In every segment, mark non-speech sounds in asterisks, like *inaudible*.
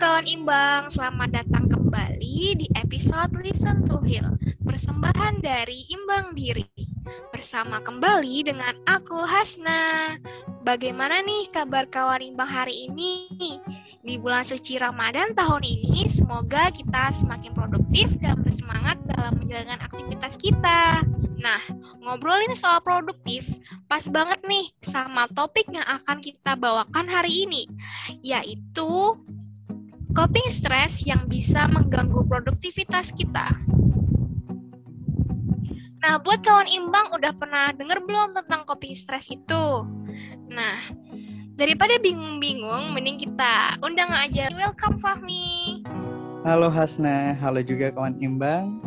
kawan imbang, selamat datang kembali di episode Listen to Heal, persembahan dari Imbang Diri. Bersama kembali dengan aku Hasna. Bagaimana nih kabar kawan imbang hari ini? Di bulan suci Ramadan tahun ini, semoga kita semakin produktif dan bersemangat dalam menjalankan aktivitas kita. Nah, ngobrolin soal produktif, pas banget nih sama topik yang akan kita bawakan hari ini, yaitu coping stress yang bisa mengganggu produktivitas kita. Nah, buat kawan imbang udah pernah denger belum tentang coping stress itu? Nah, daripada bingung-bingung, mending kita undang aja. Welcome Fahmi. Halo Hasna, halo juga kawan imbang.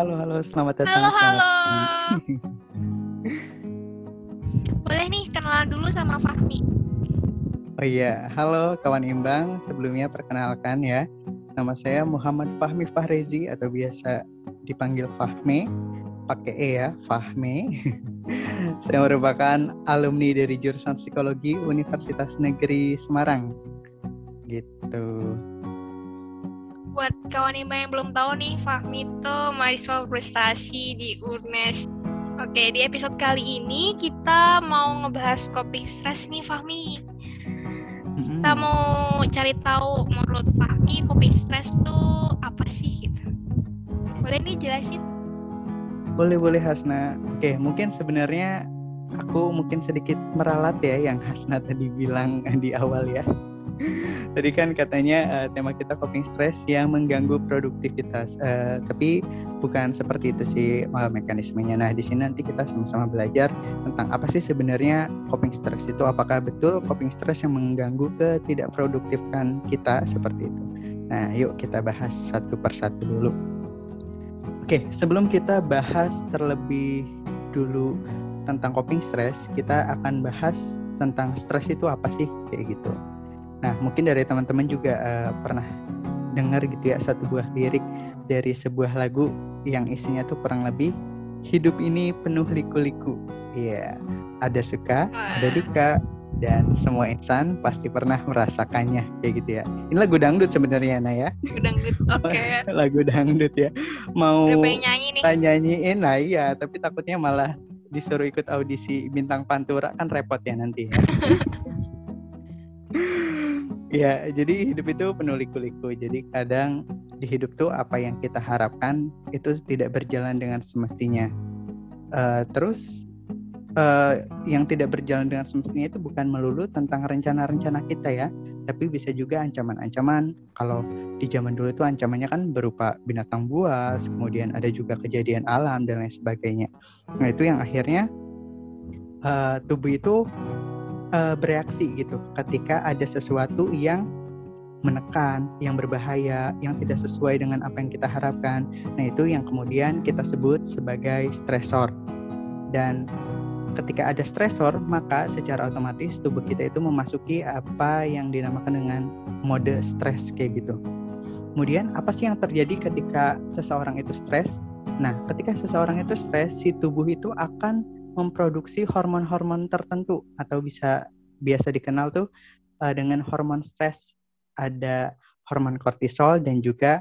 Halo, halo, selamat datang. Halo, halo. *laughs* Boleh nih kenalan dulu sama Fahmi. Oh iya, halo kawan imbang. Sebelumnya perkenalkan ya, nama saya Muhammad Fahmi Fahrezi atau biasa dipanggil Fahmi, pakai E ya, Fahmi. *laughs* saya merupakan alumni dari jurusan Psikologi Universitas Negeri Semarang. Gitu. Buat kawan imbang yang belum tahu nih, Fahmi itu mahasiswa prestasi di UNES. Oke, di episode kali ini kita mau ngebahas coping stress nih, Fahmi. Kita mau cari tahu menurut Fahmi coping stress tuh apa sih gitu. Boleh nih jelasin? Boleh boleh Hasna. Oke, mungkin sebenarnya aku mungkin sedikit meralat ya yang Hasna tadi bilang di awal ya. *laughs* Tadi kan katanya eh, tema kita coping stress yang mengganggu produktivitas. Eh, tapi bukan seperti itu sih eh, mekanismenya. Nah, di sini nanti kita sama-sama belajar tentang apa sih sebenarnya coping stress itu. Apakah betul coping stress yang mengganggu ke tidak produktifkan kita seperti itu. Nah, yuk kita bahas satu persatu dulu. Oke, sebelum kita bahas terlebih dulu tentang coping stress, kita akan bahas tentang stres itu apa sih kayak gitu. Nah, mungkin dari teman-teman juga eh, pernah dengar gitu ya satu buah lirik dari sebuah lagu yang isinya tuh kurang lebih hidup ini penuh liku-liku. Iya, ada suka, ada duka, dan semua insan pasti pernah merasakannya kayak gitu ya. Ini lagu dangdut sebenarnya Nah ya, Udah gitu. Oke. *laughs* lagu dangdut ya. Mau nyanyi nih. nyanyiin nah iya tapi takutnya malah disuruh ikut audisi bintang pantura kan repot ya nanti ya *laughs* ya jadi hidup itu penuh liku-liku. Jadi kadang di hidup tuh apa yang kita harapkan itu tidak berjalan dengan semestinya. Eh, terus eh, yang tidak berjalan dengan semestinya itu bukan melulu tentang rencana-rencana kita ya tapi bisa juga ancaman-ancaman. Kalau di zaman dulu itu ancamannya kan berupa binatang buas, kemudian ada juga kejadian alam dan lain sebagainya. Nah itu yang akhirnya eh, tubuh itu eh, bereaksi gitu ketika ada sesuatu yang menekan, yang berbahaya, yang tidak sesuai dengan apa yang kita harapkan. Nah itu yang kemudian kita sebut sebagai stresor. Dan ketika ada stresor, maka secara otomatis tubuh kita itu memasuki apa yang dinamakan dengan mode stres kayak gitu. Kemudian apa sih yang terjadi ketika seseorang itu stres? Nah, ketika seseorang itu stres, si tubuh itu akan memproduksi hormon-hormon tertentu atau bisa biasa dikenal tuh uh, dengan hormon stres. Ada hormon kortisol dan juga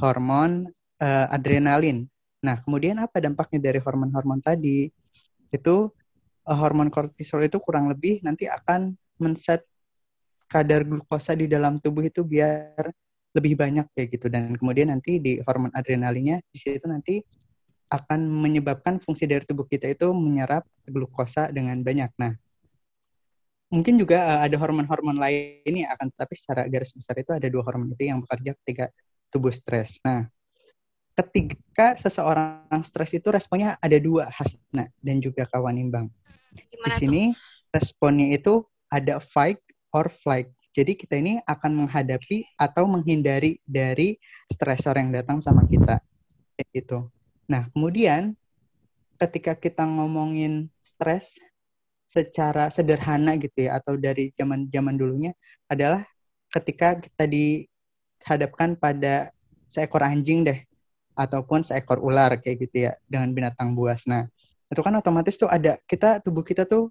hormon uh, adrenalin. Nah, kemudian apa dampaknya dari hormon-hormon tadi? Itu uh, hormon kortisol itu kurang lebih nanti akan men-set kadar glukosa di dalam tubuh itu biar lebih banyak kayak gitu dan kemudian nanti di hormon adrenalinnya di situ nanti akan menyebabkan fungsi dari tubuh kita itu menyerap glukosa dengan banyak. Nah, mungkin juga uh, ada hormon-hormon lain ini akan tapi secara garis besar itu ada dua hormon itu yang bekerja ketika tubuh stres. Nah, ketika seseorang stres itu responnya ada dua Hasna dan juga kawan imbang. Di Gimana tuh? sini responnya itu ada fight or flight. Jadi kita ini akan menghadapi atau menghindari dari stresor yang datang sama kita. Kayak gitu. Nah, kemudian ketika kita ngomongin stres secara sederhana gitu ya atau dari zaman-zaman dulunya adalah ketika kita dihadapkan pada seekor anjing deh ataupun seekor ular kayak gitu ya dengan binatang buas. Nah, itu kan otomatis tuh ada kita tubuh kita tuh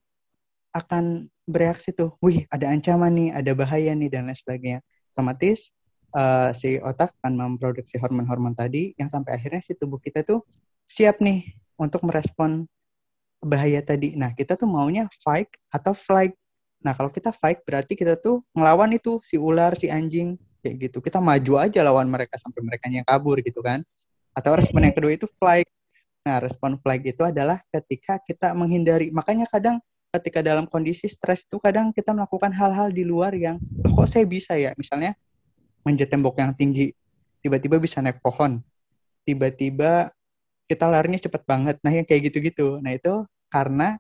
akan bereaksi tuh, wih ada ancaman nih, ada bahaya nih dan lain sebagainya. Otomatis uh, si otak akan memproduksi hormon-hormon tadi yang sampai akhirnya si tubuh kita tuh siap nih untuk merespon bahaya tadi. Nah, kita tuh maunya fight atau flight. Nah, kalau kita fight berarti kita tuh ngelawan itu si ular, si anjing kayak gitu. Kita maju aja lawan mereka sampai mereka yang kabur gitu kan. Atau respon yang kedua itu flight. Nah, respon flight itu adalah ketika kita menghindari. Makanya kadang ketika dalam kondisi stres itu kadang kita melakukan hal-hal di luar yang kok saya bisa ya. Misalnya manjat tembok yang tinggi, tiba-tiba bisa naik pohon, tiba-tiba kita larinya cepat banget. Nah, yang kayak gitu-gitu. Nah, itu karena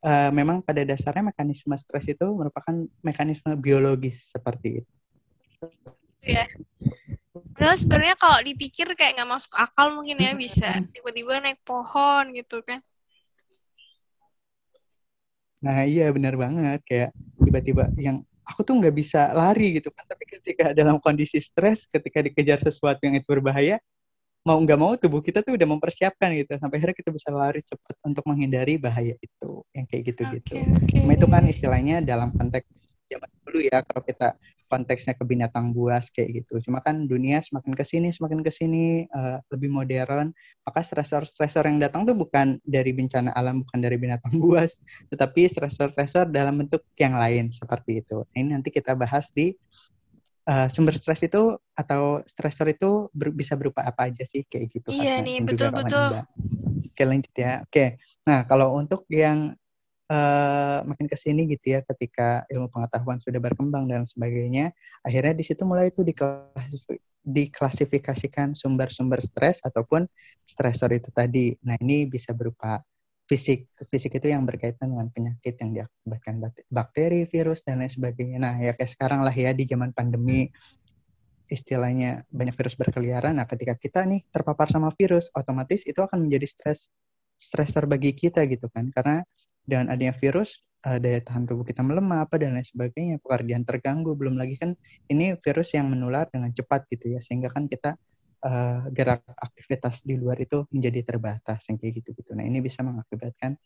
uh, memang pada dasarnya mekanisme stres itu merupakan mekanisme biologis seperti itu. Iya. Padahal sebenarnya kalau dipikir kayak nggak masuk akal mungkin ya bisa tiba-tiba naik pohon gitu kan. Nah iya benar banget kayak tiba-tiba yang aku tuh nggak bisa lari gitu kan tapi ketika dalam kondisi stres ketika dikejar sesuatu yang itu berbahaya mau nggak mau tubuh kita tuh udah mempersiapkan gitu sampai akhirnya kita bisa lari cepat untuk menghindari bahaya itu yang kayak gitu-gitu. Okay, okay. itu kan istilahnya dalam konteks zaman dulu ya kalau kita konteksnya ke binatang buas kayak gitu. Cuma kan dunia semakin ke sini semakin ke sini uh, lebih modern, maka stresor-stresor yang datang tuh bukan dari bencana alam, bukan dari binatang *laughs* buas, tetapi stresor-stresor dalam bentuk yang lain seperti itu. Nah, ini nanti kita bahas di uh, sumber stres itu atau stresor itu ber, bisa berupa apa aja sih kayak gitu. Iya nih, betul-betul. Oke lanjut ya. Oke, nah kalau untuk yang uh, makin ke sini gitu ya ketika ilmu pengetahuan sudah berkembang dan sebagainya akhirnya di situ mulai itu diklasifikasikan sumber-sumber stres ataupun stresor itu tadi. Nah ini bisa berupa fisik fisik itu yang berkaitan dengan penyakit yang diakibatkan bakteri virus dan lain sebagainya. Nah ya kayak sekarang lah ya di zaman pandemi istilahnya banyak virus berkeliaran. Nah ketika kita nih terpapar sama virus otomatis itu akan menjadi stres stresor bagi kita gitu kan. Karena dengan adanya virus uh, daya tahan tubuh kita melemah apa dan lain sebagainya. Pekerjaan terganggu belum lagi kan ini virus yang menular dengan cepat gitu ya sehingga kan kita uh, gerak aktivitas di luar itu menjadi terbatas yang kayak gitu gitu nah ini bisa mengakibatkan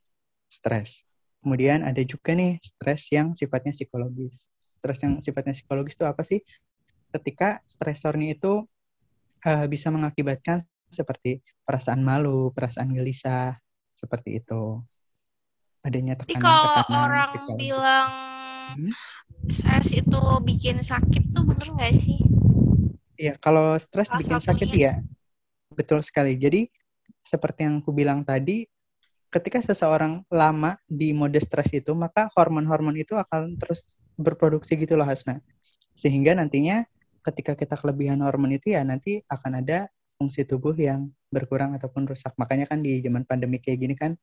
stres. Kemudian ada juga nih stres yang sifatnya psikologis. Stres yang sifatnya psikologis itu apa sih? Ketika stresornya itu uh, bisa mengakibatkan seperti perasaan malu, perasaan gelisah, seperti itu adanya tekanan Jadi kalau orang psikologis. bilang hmm? stres itu bikin sakit tuh bener nggak sih? Iya, kalau stres bikin satunya. sakit ya betul sekali. Jadi seperti yang aku bilang tadi, ketika seseorang lama di mode stres itu, maka hormon-hormon itu akan terus berproduksi gitu loh Hasna. Sehingga nantinya ketika kita kelebihan hormon itu ya nanti akan ada fungsi tubuh yang berkurang ataupun rusak. Makanya kan di zaman pandemi kayak gini kan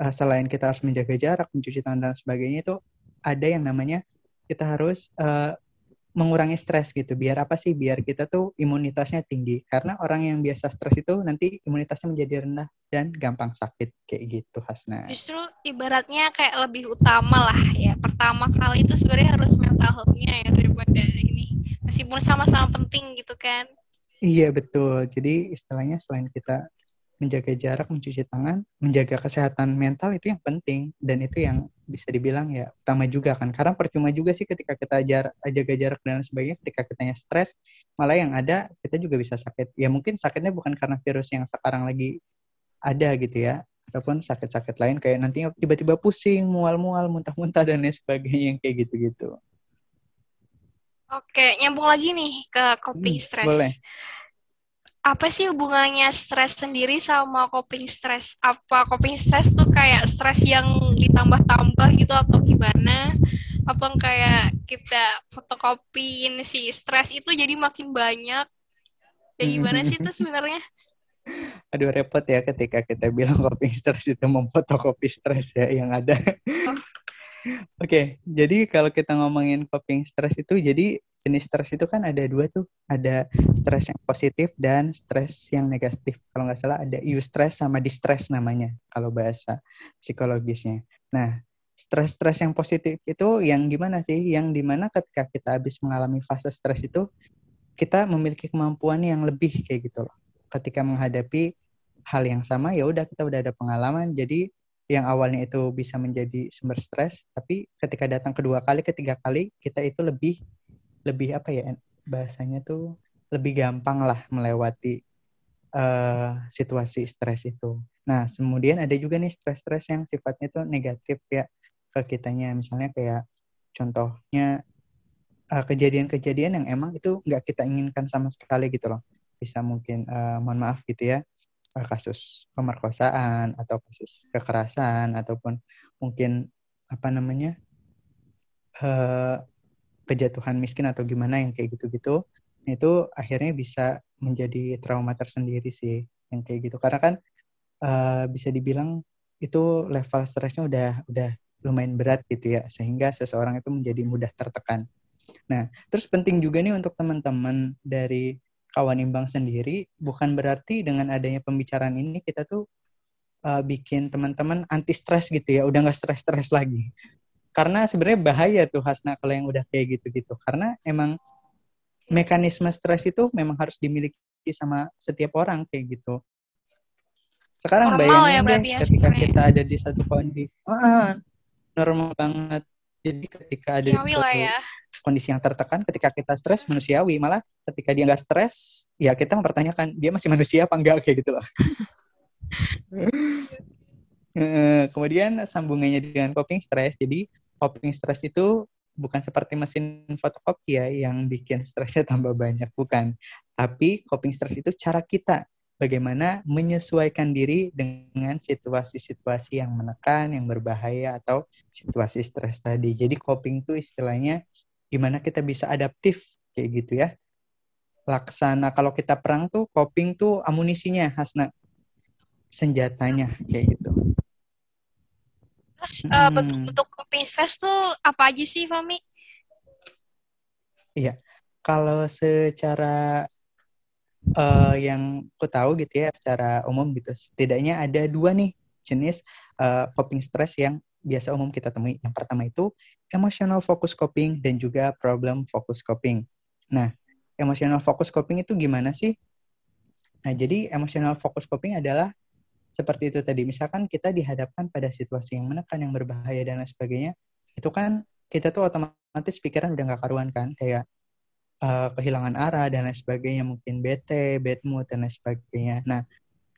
uh, selain kita harus menjaga jarak, mencuci tangan dan sebagainya itu ada yang namanya kita harus uh, mengurangi stres gitu. Biar apa sih? Biar kita tuh imunitasnya tinggi. Karena orang yang biasa stres itu nanti imunitasnya menjadi rendah dan gampang sakit kayak gitu, Hasna. Justru ibaratnya kayak lebih utama lah ya. Pertama kali itu sebenarnya harus mental health-nya ya daripada ini. Meskipun sama-sama penting gitu kan. Iya betul. Jadi istilahnya selain kita menjaga jarak, mencuci tangan, menjaga kesehatan mental itu yang penting. Dan itu yang bisa dibilang ya utama juga kan. Karena percuma juga sih ketika kita jar jaga jarak dan sebagainya ketika kitanya stres malah yang ada kita juga bisa sakit. Ya mungkin sakitnya bukan karena virus yang sekarang lagi ada gitu ya ataupun sakit-sakit lain kayak nantinya tiba-tiba pusing mual-mual muntah-muntah dan lain sebagainya yang kayak gitu-gitu. Oke, nyambung lagi nih ke coping hmm, stress. Boleh apa sih hubungannya stres sendiri sama coping stress? Apa coping stress tuh kayak stres yang ditambah-tambah gitu atau gimana? Apa kayak kita fotokopiin si stres itu jadi makin banyak? Ya gimana sih itu *laughs* sebenarnya? Aduh repot ya ketika kita bilang coping stress itu memfotokopi stres ya yang ada. Oh. Oke, okay, jadi kalau kita ngomongin coping stress itu jadi jenis stres itu kan ada dua tuh, ada stres yang positif dan stres yang negatif. Kalau nggak salah ada eustress sama distress namanya kalau bahasa psikologisnya. Nah, stres-stres yang positif itu yang gimana sih? Yang di mana ketika kita habis mengalami fase stres itu kita memiliki kemampuan yang lebih kayak gitu loh. Ketika menghadapi hal yang sama ya udah kita udah ada pengalaman jadi yang awalnya itu bisa menjadi sumber stres tapi ketika datang kedua kali ketiga kali kita itu lebih lebih apa ya bahasanya tuh lebih gampang lah melewati uh, situasi stres itu. Nah, kemudian ada juga nih stres-stres yang sifatnya itu negatif ya ke kitanya. Misalnya kayak contohnya kejadian kejadian-kejadian yang emang itu nggak kita inginkan sama sekali gitu loh. Bisa mungkin, uh, mohon maaf gitu ya, uh, kasus pemerkosaan atau kasus kekerasan ataupun mungkin apa namanya uh, kejatuhan miskin atau gimana yang kayak gitu-gitu itu akhirnya bisa menjadi trauma tersendiri sih yang kayak gitu karena kan uh, bisa dibilang itu level stresnya udah udah lumayan berat gitu ya sehingga seseorang itu menjadi mudah tertekan. Nah terus penting juga nih untuk teman-teman dari kawan imbang sendiri bukan berarti dengan adanya pembicaraan ini kita tuh uh, bikin teman-teman anti stres gitu ya udah nggak stres-stres lagi karena sebenarnya bahaya tuh Hasna kalau yang udah kayak gitu-gitu. Karena emang mekanisme stres itu memang harus dimiliki sama setiap orang kayak gitu. Sekarang normal bayangin ya, deh ya, ketika sebenernya. kita ada di satu kondisi. Ah, normal banget. Jadi ketika ada di satu ya. kondisi yang tertekan ketika kita stres manusiawi. Malah ketika dia nggak stres ya kita mempertanyakan dia masih manusia apa enggak kayak gitu loh. *laughs* Kemudian sambungannya dengan coping stress. Jadi coping stress itu bukan seperti mesin fotokopi ya yang bikin stresnya *laughs* tambah banyak, bukan. Tapi coping stress itu cara kita bagaimana menyesuaikan diri dengan situasi-situasi yang menekan, yang berbahaya atau situasi stres tadi. Jadi coping itu istilahnya gimana kita bisa adaptif kayak gitu ya. Laksana kalau kita perang tuh coping tuh amunisinya Hasna. Senjatanya kayak gitu. Terus uh, bentuk coping stress tuh apa aja sih, Fami? Iya, kalau secara uh, yang aku tahu gitu ya, secara umum gitu, setidaknya ada dua nih jenis uh, coping stress yang biasa umum kita temui. Yang pertama itu emotional focus coping dan juga problem focus coping. Nah, emotional focus coping itu gimana sih? Nah, jadi emotional focus coping adalah seperti itu tadi. Misalkan kita dihadapkan pada situasi yang menekan, yang berbahaya dan lain sebagainya, itu kan kita tuh otomatis pikiran udah gak karuan kan, kayak uh, kehilangan arah dan lain sebagainya, mungkin bete, bad mood dan lain sebagainya. Nah,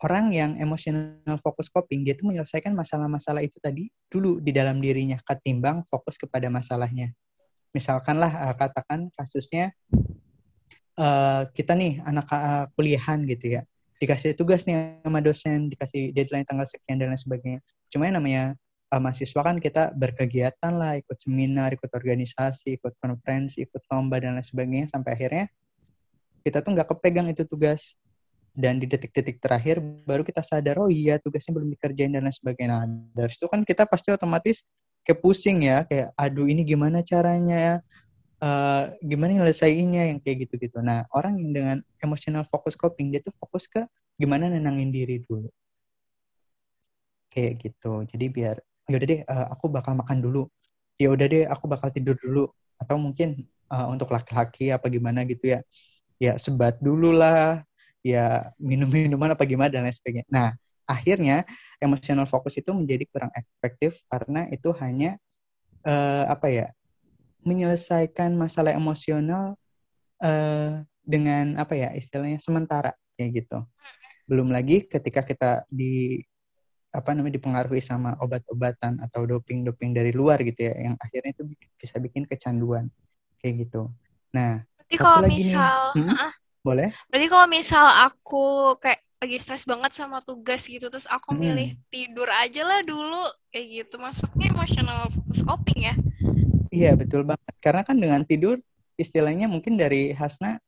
orang yang emotional fokus coping, dia tuh menyelesaikan masalah-masalah itu tadi dulu di dalam dirinya, ketimbang fokus kepada masalahnya. Misalkanlah uh, katakan kasusnya uh, kita nih anak uh, kuliahan gitu ya, dikasih tugas nih sama dosen, dikasih deadline tanggal sekian dan lain sebagainya. Cuma yang namanya uh, mahasiswa kan kita berkegiatan lah, ikut seminar, ikut organisasi, ikut konferensi, ikut lomba dan lain sebagainya sampai akhirnya kita tuh nggak kepegang itu tugas dan di detik-detik terakhir baru kita sadar oh iya tugasnya belum dikerjain dan lain sebagainya. Nah, dari situ kan kita pasti otomatis kayak pusing ya kayak aduh ini gimana caranya uh, gimana nyelesainnya yang kayak gitu-gitu. Nah, orang yang dengan emotional focus coping dia tuh fokus ke gimana nenangin diri dulu. Kayak gitu. Jadi biar yaudah deh uh, aku bakal makan dulu. Ya udah deh aku bakal tidur dulu atau mungkin uh, untuk laki-laki apa gimana gitu ya. Ya sebat dulu lah, ya minum-minuman apa gimana dan lain sebagainya. Nah, akhirnya emotional focus itu menjadi kurang efektif karena itu hanya uh, apa ya menyelesaikan masalah emosional uh, dengan apa ya istilahnya sementara kayak gitu. Belum lagi ketika kita di apa namanya dipengaruhi sama obat-obatan atau doping-doping dari luar gitu ya yang akhirnya itu bisa bikin kecanduan kayak gitu. Nah, berarti kalau misal nih, hmm, uh, boleh? Berarti kalau misal aku kayak lagi stres banget sama tugas gitu terus aku hmm. milih tidur aja lah dulu kayak gitu masuknya emotional focus coping ya Iya betul banget. Karena kan dengan tidur istilahnya mungkin dari Hasna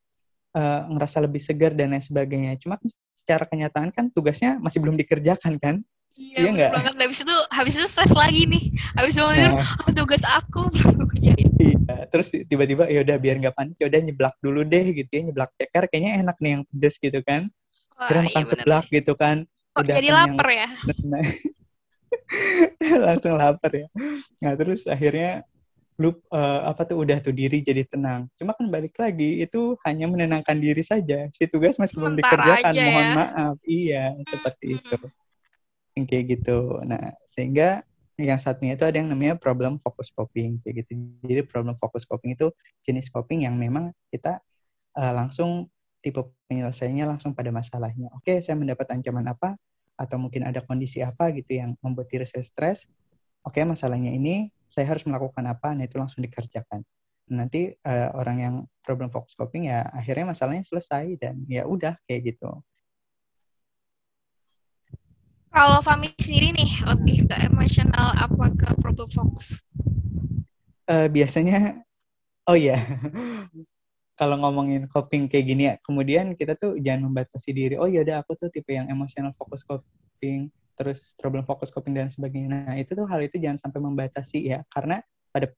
uh, ngerasa lebih segar dan lain sebagainya. Cuma secara kenyataan kan tugasnya masih belum dikerjakan kan? Iya, iya nggak? banget. Habis itu habis itu stres lagi nih. Habis itu nah. oh, tugas aku belum kerjain. Iya. Terus tiba-tiba ya udah biar nggak panik, ya udah nyeblak dulu deh gitu ya, nyeblak ceker kayaknya enak nih yang pedes gitu kan. Wah, Kira makan iya seblak sih. gitu kan. Kok udah jadi lapar ya? *laughs* langsung lapar ya. Nah terus akhirnya lu uh, apa tuh udah tuh diri jadi tenang. Cuma kan balik lagi itu hanya menenangkan diri saja. Si tugas masih belum dikerjakan. Aja Mohon ya. maaf. Iya, seperti hmm. itu. Yang kayak gitu. Nah, sehingga yang satunya itu ada yang namanya problem focus coping kayak gitu. Jadi problem focus coping itu jenis coping yang memang kita uh, langsung tipe penyelesaiannya langsung pada masalahnya. Oke, saya mendapat ancaman apa atau mungkin ada kondisi apa gitu yang membuat diri saya stres. Oke, masalahnya ini saya harus melakukan apa, nah itu langsung dikerjakan. Nanti uh, orang yang problem focus coping ya akhirnya masalahnya selesai dan ya udah kayak gitu. Kalau Fami sendiri nih lebih ke emosional apa ke problem fokus? Uh, biasanya, oh ya, *laughs* kalau ngomongin coping kayak gini ya, kemudian kita tuh jangan membatasi diri. Oh ya udah aku tuh tipe yang emosional fokus coping, terus problem fokus coping dan sebagainya. Nah itu tuh hal itu jangan sampai membatasi ya, karena pada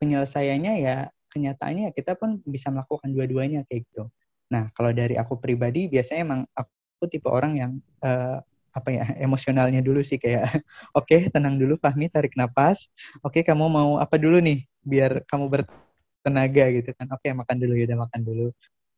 penyelesaiannya ya kenyataannya ya kita pun bisa melakukan dua-duanya kayak gitu. Nah kalau dari aku pribadi biasanya emang aku tipe orang yang uh, apa ya *laughs* emosionalnya dulu sih kayak *laughs* oke okay, tenang dulu Fahmi tarik nafas oke okay, kamu mau apa dulu nih biar kamu bertenaga gitu kan. Oke okay, makan dulu ya udah makan dulu.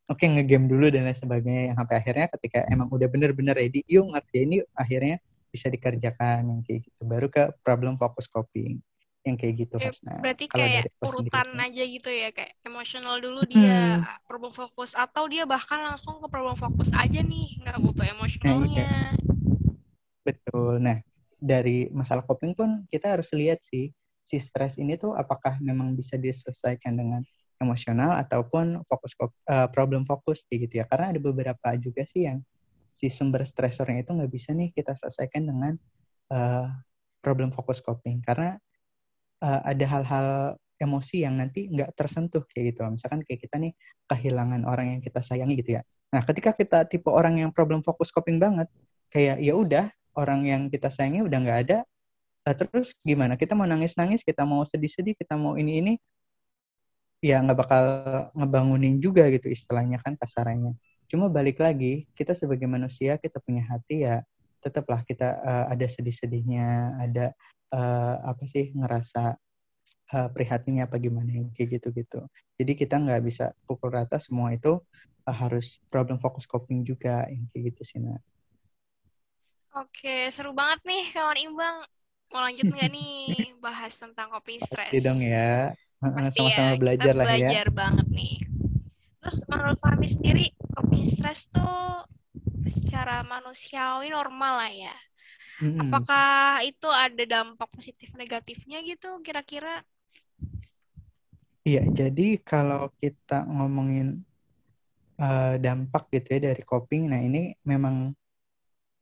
Oke okay, ngegame dulu dan lain sebagainya. Yang sampai akhirnya ketika emang udah bener-bener ready yuk ngerti ini akhirnya bisa dikerjakan yang kayak gitu baru ke problem fokus coping yang kayak gitu ya, nah, berarti kayak urutan sendiri. aja gitu ya kayak emosional dulu dia hmm. problem fokus atau dia bahkan langsung ke problem fokus aja nih nggak butuh emosionalnya nah, iya. Betul. Nah, dari masalah coping pun kita harus lihat sih si stres ini tuh apakah memang bisa diselesaikan dengan emosional ataupun fokus uh, problem fokus gitu ya. Karena ada beberapa juga sih yang si sumber stresornya itu nggak bisa nih kita selesaikan dengan uh, problem fokus coping karena uh, ada hal-hal emosi yang nanti nggak tersentuh kayak gitu. Misalkan kayak kita nih kehilangan orang yang kita sayangi gitu ya. Nah, ketika kita tipe orang yang problem fokus coping banget, kayak ya udah orang yang kita sayangi udah nggak ada lah terus gimana kita mau nangis nangis kita mau sedih sedih kita mau ini ini ya nggak bakal ngebangunin juga gitu istilahnya kan kasarannya cuma balik lagi kita sebagai manusia kita punya hati ya tetaplah kita uh, ada sedih-sedihnya ada uh, apa sih ngerasa uh, prihatinnya apa gimana kayak gitu-gitu jadi kita nggak bisa pukul rata semua itu uh, harus problem fokus coping juga yang kayak gitu sih nah Oke, seru banget nih kawan Imbang. Mau lanjut nggak nih *laughs* bahas tentang kopi stres? Pasti dong ya. Pasti Sama-sama ya, belajar lah ya. belajar banget nih. Terus menurut Fahmi sendiri, kopi stres tuh secara manusiawi normal lah ya. Apakah itu ada dampak positif negatifnya gitu kira-kira? Iya, jadi kalau kita ngomongin uh, dampak gitu ya dari coping, nah ini memang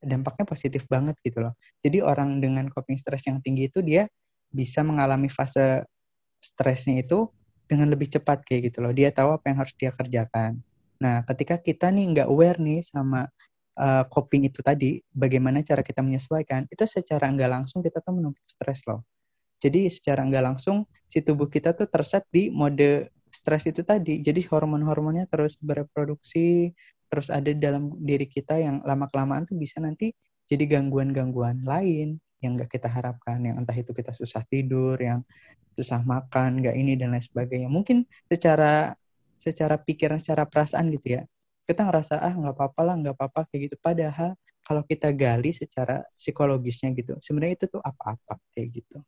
dampaknya positif banget gitu loh. Jadi orang dengan coping stress yang tinggi itu dia bisa mengalami fase stresnya itu dengan lebih cepat kayak gitu loh. Dia tahu apa yang harus dia kerjakan. Nah, ketika kita nih nggak aware nih sama uh, coping itu tadi, bagaimana cara kita menyesuaikan, itu secara nggak langsung kita tuh menumpuk stres loh. Jadi secara nggak langsung si tubuh kita tuh terset di mode stres itu tadi. Jadi hormon-hormonnya terus bereproduksi, terus ada dalam diri kita yang lama kelamaan tuh bisa nanti jadi gangguan-gangguan lain yang nggak kita harapkan yang entah itu kita susah tidur yang susah makan nggak ini dan lain sebagainya mungkin secara secara pikiran secara perasaan gitu ya kita ngerasa ah nggak apa-apa lah nggak apa-apa kayak gitu padahal kalau kita gali secara psikologisnya gitu sebenarnya itu tuh apa-apa kayak gitu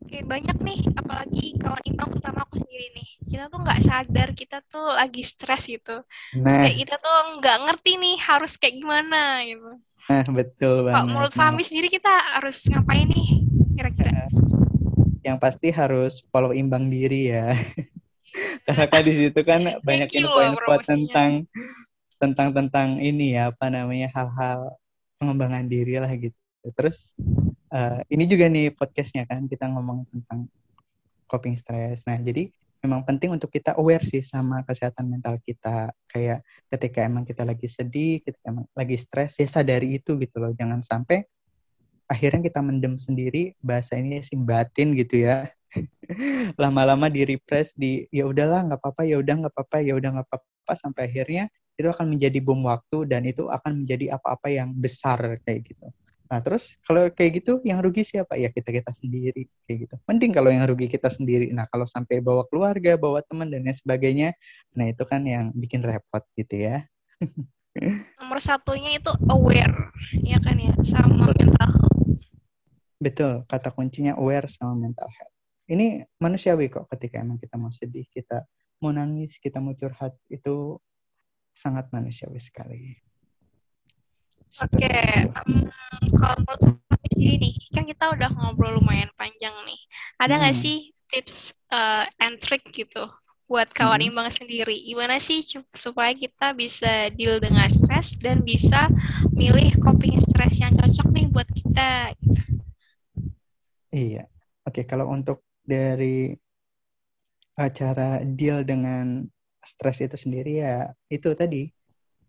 Oke, banyak nih, apalagi kawan imbang pertama aku sendiri nih. Kita tuh nggak sadar kita tuh lagi stres gitu. Nah. kayak kita tuh nggak ngerti nih harus kayak gimana gitu. Nah, betul banget. Kalau menurut Fahmi sendiri kita harus ngapain nih kira-kira? Nah, yang pasti harus follow imbang diri ya. *laughs* *laughs* Karena kan di situ kan banyak info-info tentang tentang tentang ini ya apa namanya hal-hal pengembangan diri lah gitu. Terus uh, ini juga nih podcastnya kan kita ngomong tentang coping stress. Nah jadi memang penting untuk kita aware sih sama kesehatan mental kita. Kayak ketika emang kita lagi sedih, ketika emang lagi stres, ya sadari itu gitu loh. Jangan sampai akhirnya kita mendem sendiri bahasa ini sih batin gitu ya. Lama-lama di repress di ya udahlah nggak apa-apa, ya udah nggak apa-apa, ya udah nggak apa-apa sampai akhirnya itu akan menjadi bom waktu dan itu akan menjadi apa-apa yang besar kayak gitu. Nah terus kalau kayak gitu yang rugi siapa? Ya kita kita sendiri kayak gitu. Mending kalau yang rugi kita sendiri. Nah kalau sampai bawa keluarga, bawa teman dan lain sebagainya, nah itu kan yang bikin repot gitu ya. *laughs* Nomor satunya itu aware, ya kan ya, sama Betul. mental health. Betul, kata kuncinya aware sama mental health. Ini manusiawi kok ketika emang kita mau sedih, kita mau nangis, kita mau curhat itu sangat manusiawi sekali. Oke, okay. um, kalau menurut aku sih nih, kan kita udah ngobrol lumayan panjang nih. Ada nggak hmm. sih tips uh, and trick gitu buat kawan hmm. imbang sendiri? Gimana sih supaya kita bisa deal dengan stres dan bisa milih coping stres yang cocok nih buat kita? Iya, oke. Okay, kalau untuk dari cara deal dengan stres itu sendiri ya itu tadi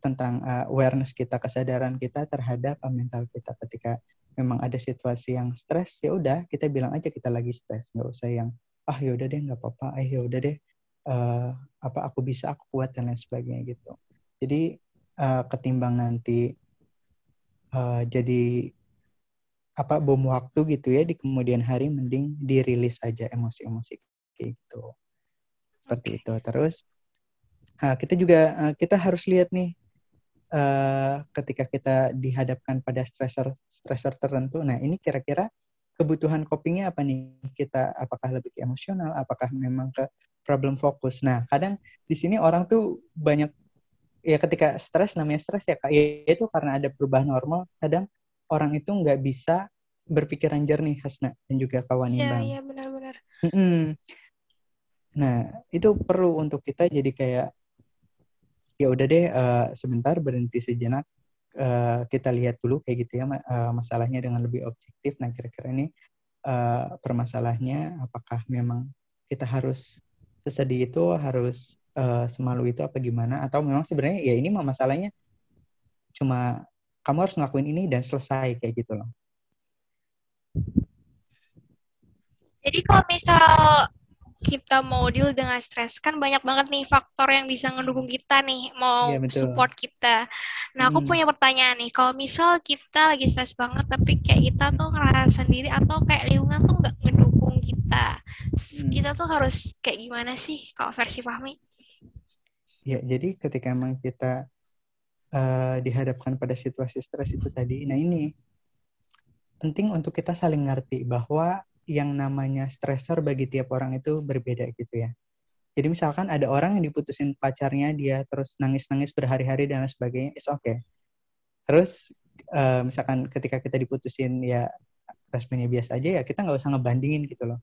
tentang uh, awareness kita, kesadaran kita terhadap uh, mental kita. Ketika memang ada situasi yang stres ya udah kita bilang aja kita lagi stres. Nggak usah yang ah ya udah deh nggak apa-apa. Ah ya udah deh. Uh, apa aku bisa aku kuat dan lain sebagainya gitu. Jadi uh, ketimbang nanti uh, jadi apa bom waktu gitu ya di kemudian hari mending dirilis aja emosi-emosi kayak gitu seperti itu terus uh, kita juga uh, kita harus lihat nih uh, ketika kita dihadapkan pada stressor stressor tertentu. Nah, ini kira-kira kebutuhan copingnya apa nih? Kita apakah lebih ke emosional, apakah memang ke problem fokus. Nah, kadang di sini orang tuh banyak ya ketika stres namanya stres ya kak ya itu karena ada perubahan normal kadang orang itu nggak bisa berpikiran jernih Hasna dan juga kawan Iya iya benar-benar. Nah itu perlu untuk kita jadi kayak ya udah deh uh, sebentar berhenti sejenak uh, kita lihat dulu kayak gitu ya uh, masalahnya dengan lebih objektif. Nah kira-kira ini uh, permasalahannya apakah memang kita harus sesedih itu harus uh, semalu itu apa gimana? Atau memang sebenarnya ya ini mah masalahnya cuma kamu harus ngelakuin ini dan selesai kayak gitu loh. Jadi kalau misal kita mau deal dengan stres kan banyak banget nih faktor yang bisa ngedukung kita nih mau ya, support kita. Nah aku hmm. punya pertanyaan nih kalau misal kita lagi stres banget tapi kayak kita tuh ngerasa sendiri atau kayak lingkungan tuh nggak ngedukung kita, hmm. kita tuh harus kayak gimana sih kalau versi Fahmi? Ya jadi ketika emang kita uh, dihadapkan pada situasi stres itu tadi, nah ini penting untuk kita saling ngerti bahwa yang namanya stresor bagi tiap orang itu berbeda gitu ya. Jadi misalkan ada orang yang diputusin pacarnya, dia terus nangis-nangis berhari-hari dan lain sebagainya, it's okay. Terus uh, misalkan ketika kita diputusin ya responnya biasa aja ya kita nggak usah ngebandingin gitu loh.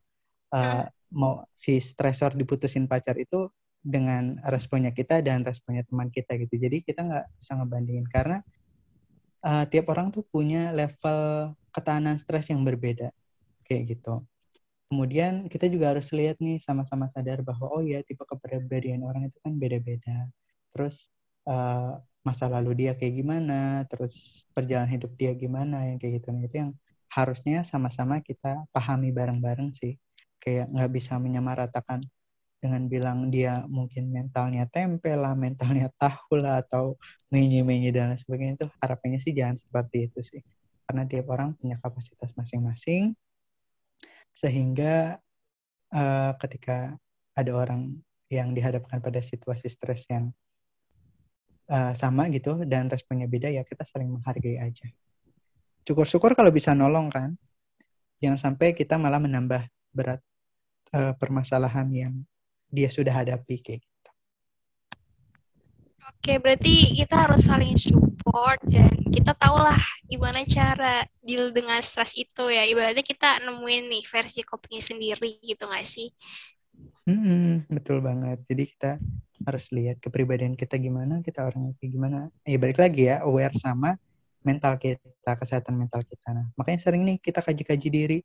Uh, mau si stresor diputusin pacar itu dengan responnya kita dan responnya teman kita gitu. Jadi kita nggak bisa ngebandingin karena uh, tiap orang tuh punya level ketahanan stres yang berbeda kayak gitu. Kemudian kita juga harus lihat nih sama-sama sadar bahwa oh ya tipe kepribadian orang itu kan beda-beda. Terus uh, masa lalu dia kayak gimana, terus perjalanan hidup dia gimana yang kayak gitu. Nah, itu yang harusnya sama-sama kita pahami bareng-bareng sih. Kayak nggak bisa menyamaratakan dengan bilang dia mungkin mentalnya tempe lah, mentalnya tahu lah, atau menyi-menyi dan sebagainya itu harapannya sih jangan seperti itu sih. Karena tiap orang punya kapasitas masing-masing, sehingga uh, ketika ada orang yang dihadapkan pada situasi stres yang uh, sama gitu dan responnya beda ya kita saling menghargai aja. Syukur-syukur kalau bisa nolong kan. Jangan sampai kita malah menambah berat uh, permasalahan yang dia sudah hadapi kayak gitu. Oke, berarti kita harus saling support dan kita tahulah gimana cara deal dengan stres itu ya. Ibaratnya kita nemuin nih versi kopinya sendiri gitu gak sih? Hmm, betul banget. Jadi kita harus lihat kepribadian kita gimana, kita orangnya kayak gimana. Ya balik lagi ya, aware sama mental kita, kesehatan mental kita. Nah, makanya sering nih kita kaji-kaji diri.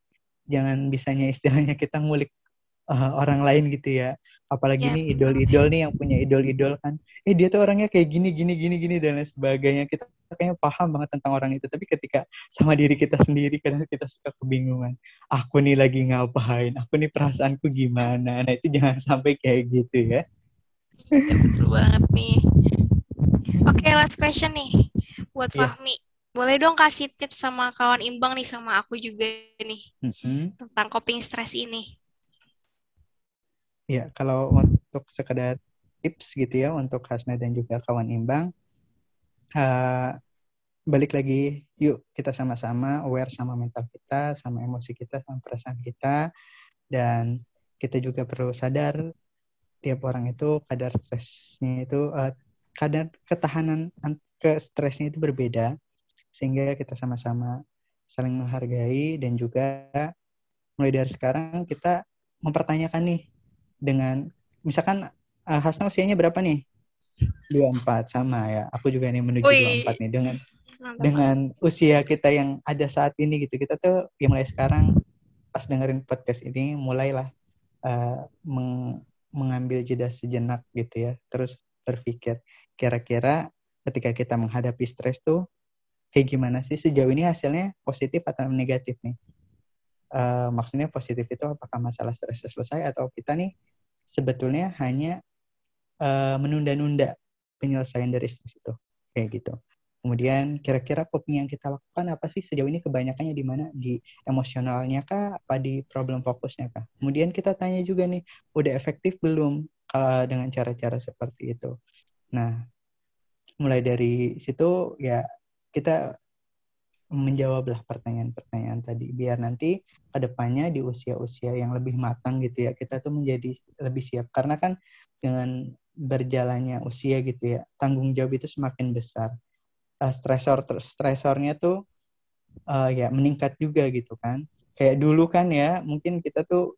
Jangan bisanya istilahnya kita ngulik uh, orang lain gitu ya. Apalagi yeah. nih idol-idol nih yang punya idol-idol kan. Eh dia tuh orangnya kayak gini gini gini gini dan lain sebagainya. Kita kayaknya paham banget tentang orang itu. Tapi ketika sama diri kita sendiri kadang kita suka kebingungan. Aku nih lagi ngapain? Aku nih perasaanku gimana? Nah itu jangan sampai kayak gitu ya. Ya, betul banget nih. Oke, okay, last question nih buat yeah. Fahmi. Boleh dong kasih tips sama kawan imbang nih sama aku juga nih mm -hmm. tentang coping stress ini. Ya, kalau untuk sekedar tips gitu ya untuk Hasna dan juga kawan imbang, uh, balik lagi, yuk kita sama-sama aware sama mental kita, sama emosi kita, sama perasaan kita, dan kita juga perlu sadar tiap orang itu kadar stresnya itu uh, kadar ketahanan ke stresnya itu berbeda sehingga kita sama-sama saling menghargai dan juga mulai dari sekarang kita mempertanyakan nih dengan misalkan uh, Hasna usianya berapa nih? 24 sama ya. Aku juga nih menuju Ui. 24 nih dengan Mantap. dengan usia kita yang ada saat ini gitu. Kita tuh ya mulai sekarang pas dengerin podcast ini mulailah uh, meng, mengambil jeda sejenak gitu ya. Terus berpikir kira-kira ketika kita menghadapi stres tuh kayak gimana sih sejauh ini hasilnya positif atau negatif nih? Uh, maksudnya positif itu apakah masalah stres selesai atau kita nih sebetulnya hanya uh, menunda-nunda penyelesaian dari stres itu kayak gitu. Kemudian kira-kira coping yang kita lakukan apa sih sejauh ini kebanyakannya di mana di emosionalnya kah apa di problem fokusnya kah? Kemudian kita tanya juga nih udah efektif belum uh, dengan cara-cara seperti itu. Nah mulai dari situ ya kita menjawablah pertanyaan-pertanyaan tadi. Biar nanti ke depannya di usia-usia yang lebih matang gitu ya kita tuh menjadi lebih siap. Karena kan dengan berjalannya usia gitu ya tanggung jawab itu semakin besar. Uh, stresor stresornya tuh uh, ya meningkat juga gitu kan. Kayak dulu kan ya mungkin kita tuh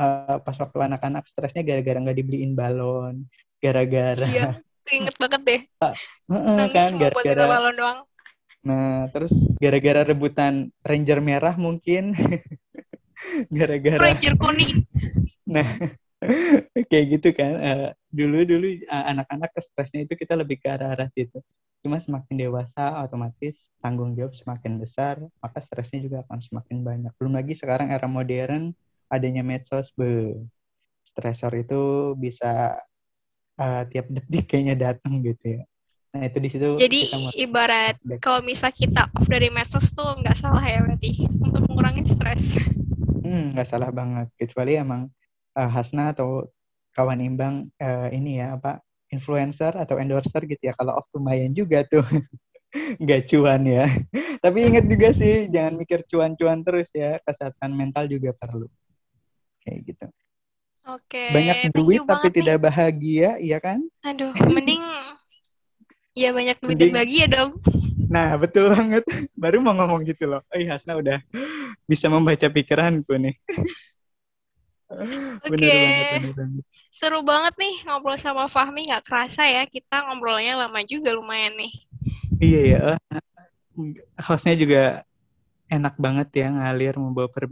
uh, pas waktu anak-anak stresnya gara-gara nggak dibeliin balon gara-gara iya inget banget deh. *laughs* Uh, uh, kan gara-gara balon doang Nah, terus gara-gara rebutan Ranger merah mungkin. *laughs* gara-gara Ranger kuning. Nah, *laughs* kayak gitu kan. Uh, dulu dulu uh, anak-anak ke stresnya itu kita lebih ke arah-arah situ. Cuma semakin dewasa otomatis tanggung jawab semakin besar, maka stresnya juga akan semakin banyak. Belum lagi sekarang era modern adanya medsos, be stresor itu bisa uh, tiap detik kayaknya datang gitu ya. Nah itu di situ. Jadi ibarat kalau misal kita off dari medsos tuh nggak salah ya berarti untuk mengurangi stres. Hmm nggak salah banget kecuali emang uh, Hasna atau kawan imbang uh, ini ya apa influencer atau endorser gitu ya kalau off lumayan juga tuh *laughs* nggak cuan ya. *laughs* Tapi ingat juga sih jangan mikir cuan-cuan terus ya kesehatan mental juga perlu kayak gitu. Oke. Banyak duit tapi nih. tidak bahagia, iya kan? Aduh, *laughs* mending Iya banyak duit Mending... bagi ya dong. Nah betul banget. Baru mau ngomong gitu loh. Oh iya Hasna udah bisa membaca pikiranku nih. Oke. Okay. Seru banget nih ngobrol sama Fahmi. Gak kerasa ya kita ngobrolnya lama juga lumayan nih. Iya ya. Hostnya juga enak banget ya ngalir membawa per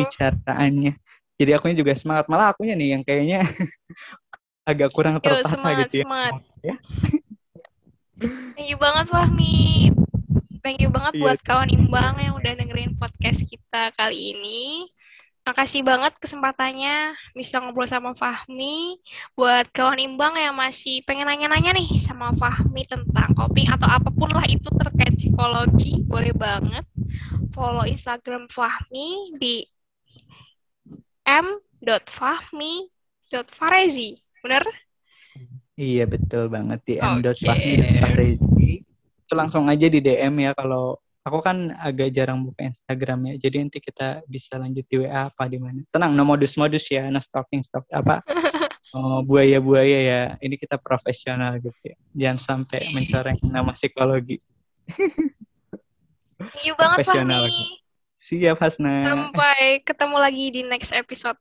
bicaraannya. Jadi akunya juga semangat. Malah akunya nih yang kayaknya agak kurang tertata gitu ya. Semangat. ya. Thank you banget Fahmi. Thank you banget iya. buat kawan imbang yang udah dengerin podcast kita kali ini. Makasih banget kesempatannya bisa ngobrol sama Fahmi. Buat kawan imbang yang masih pengen nanya-nanya nih sama Fahmi tentang coping atau apa pun lah itu terkait psikologi, boleh banget follow Instagram Fahmi di m.fahmi.farezi. Bener? Iya betul banget di M. Okay. Itu langsung aja di DM ya kalau aku kan agak jarang buka Instagram ya. Jadi nanti kita bisa lanjut di WA apa di mana. Tenang, no modus-modus ya, no stalking stalk apa. *laughs* oh, buaya-buaya ya. Ini kita profesional gitu ya. Jangan sampai mencoreng nama psikologi. Thank you banget Fahmi. Siap Hasna. Sampai ketemu lagi di next episode.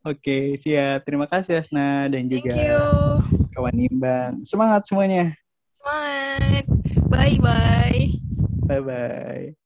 Oke, siap. Terima kasih Asna dan Thank juga you. kawan Imbang. Semangat semuanya. Semangat. Bye-bye. Bye-bye.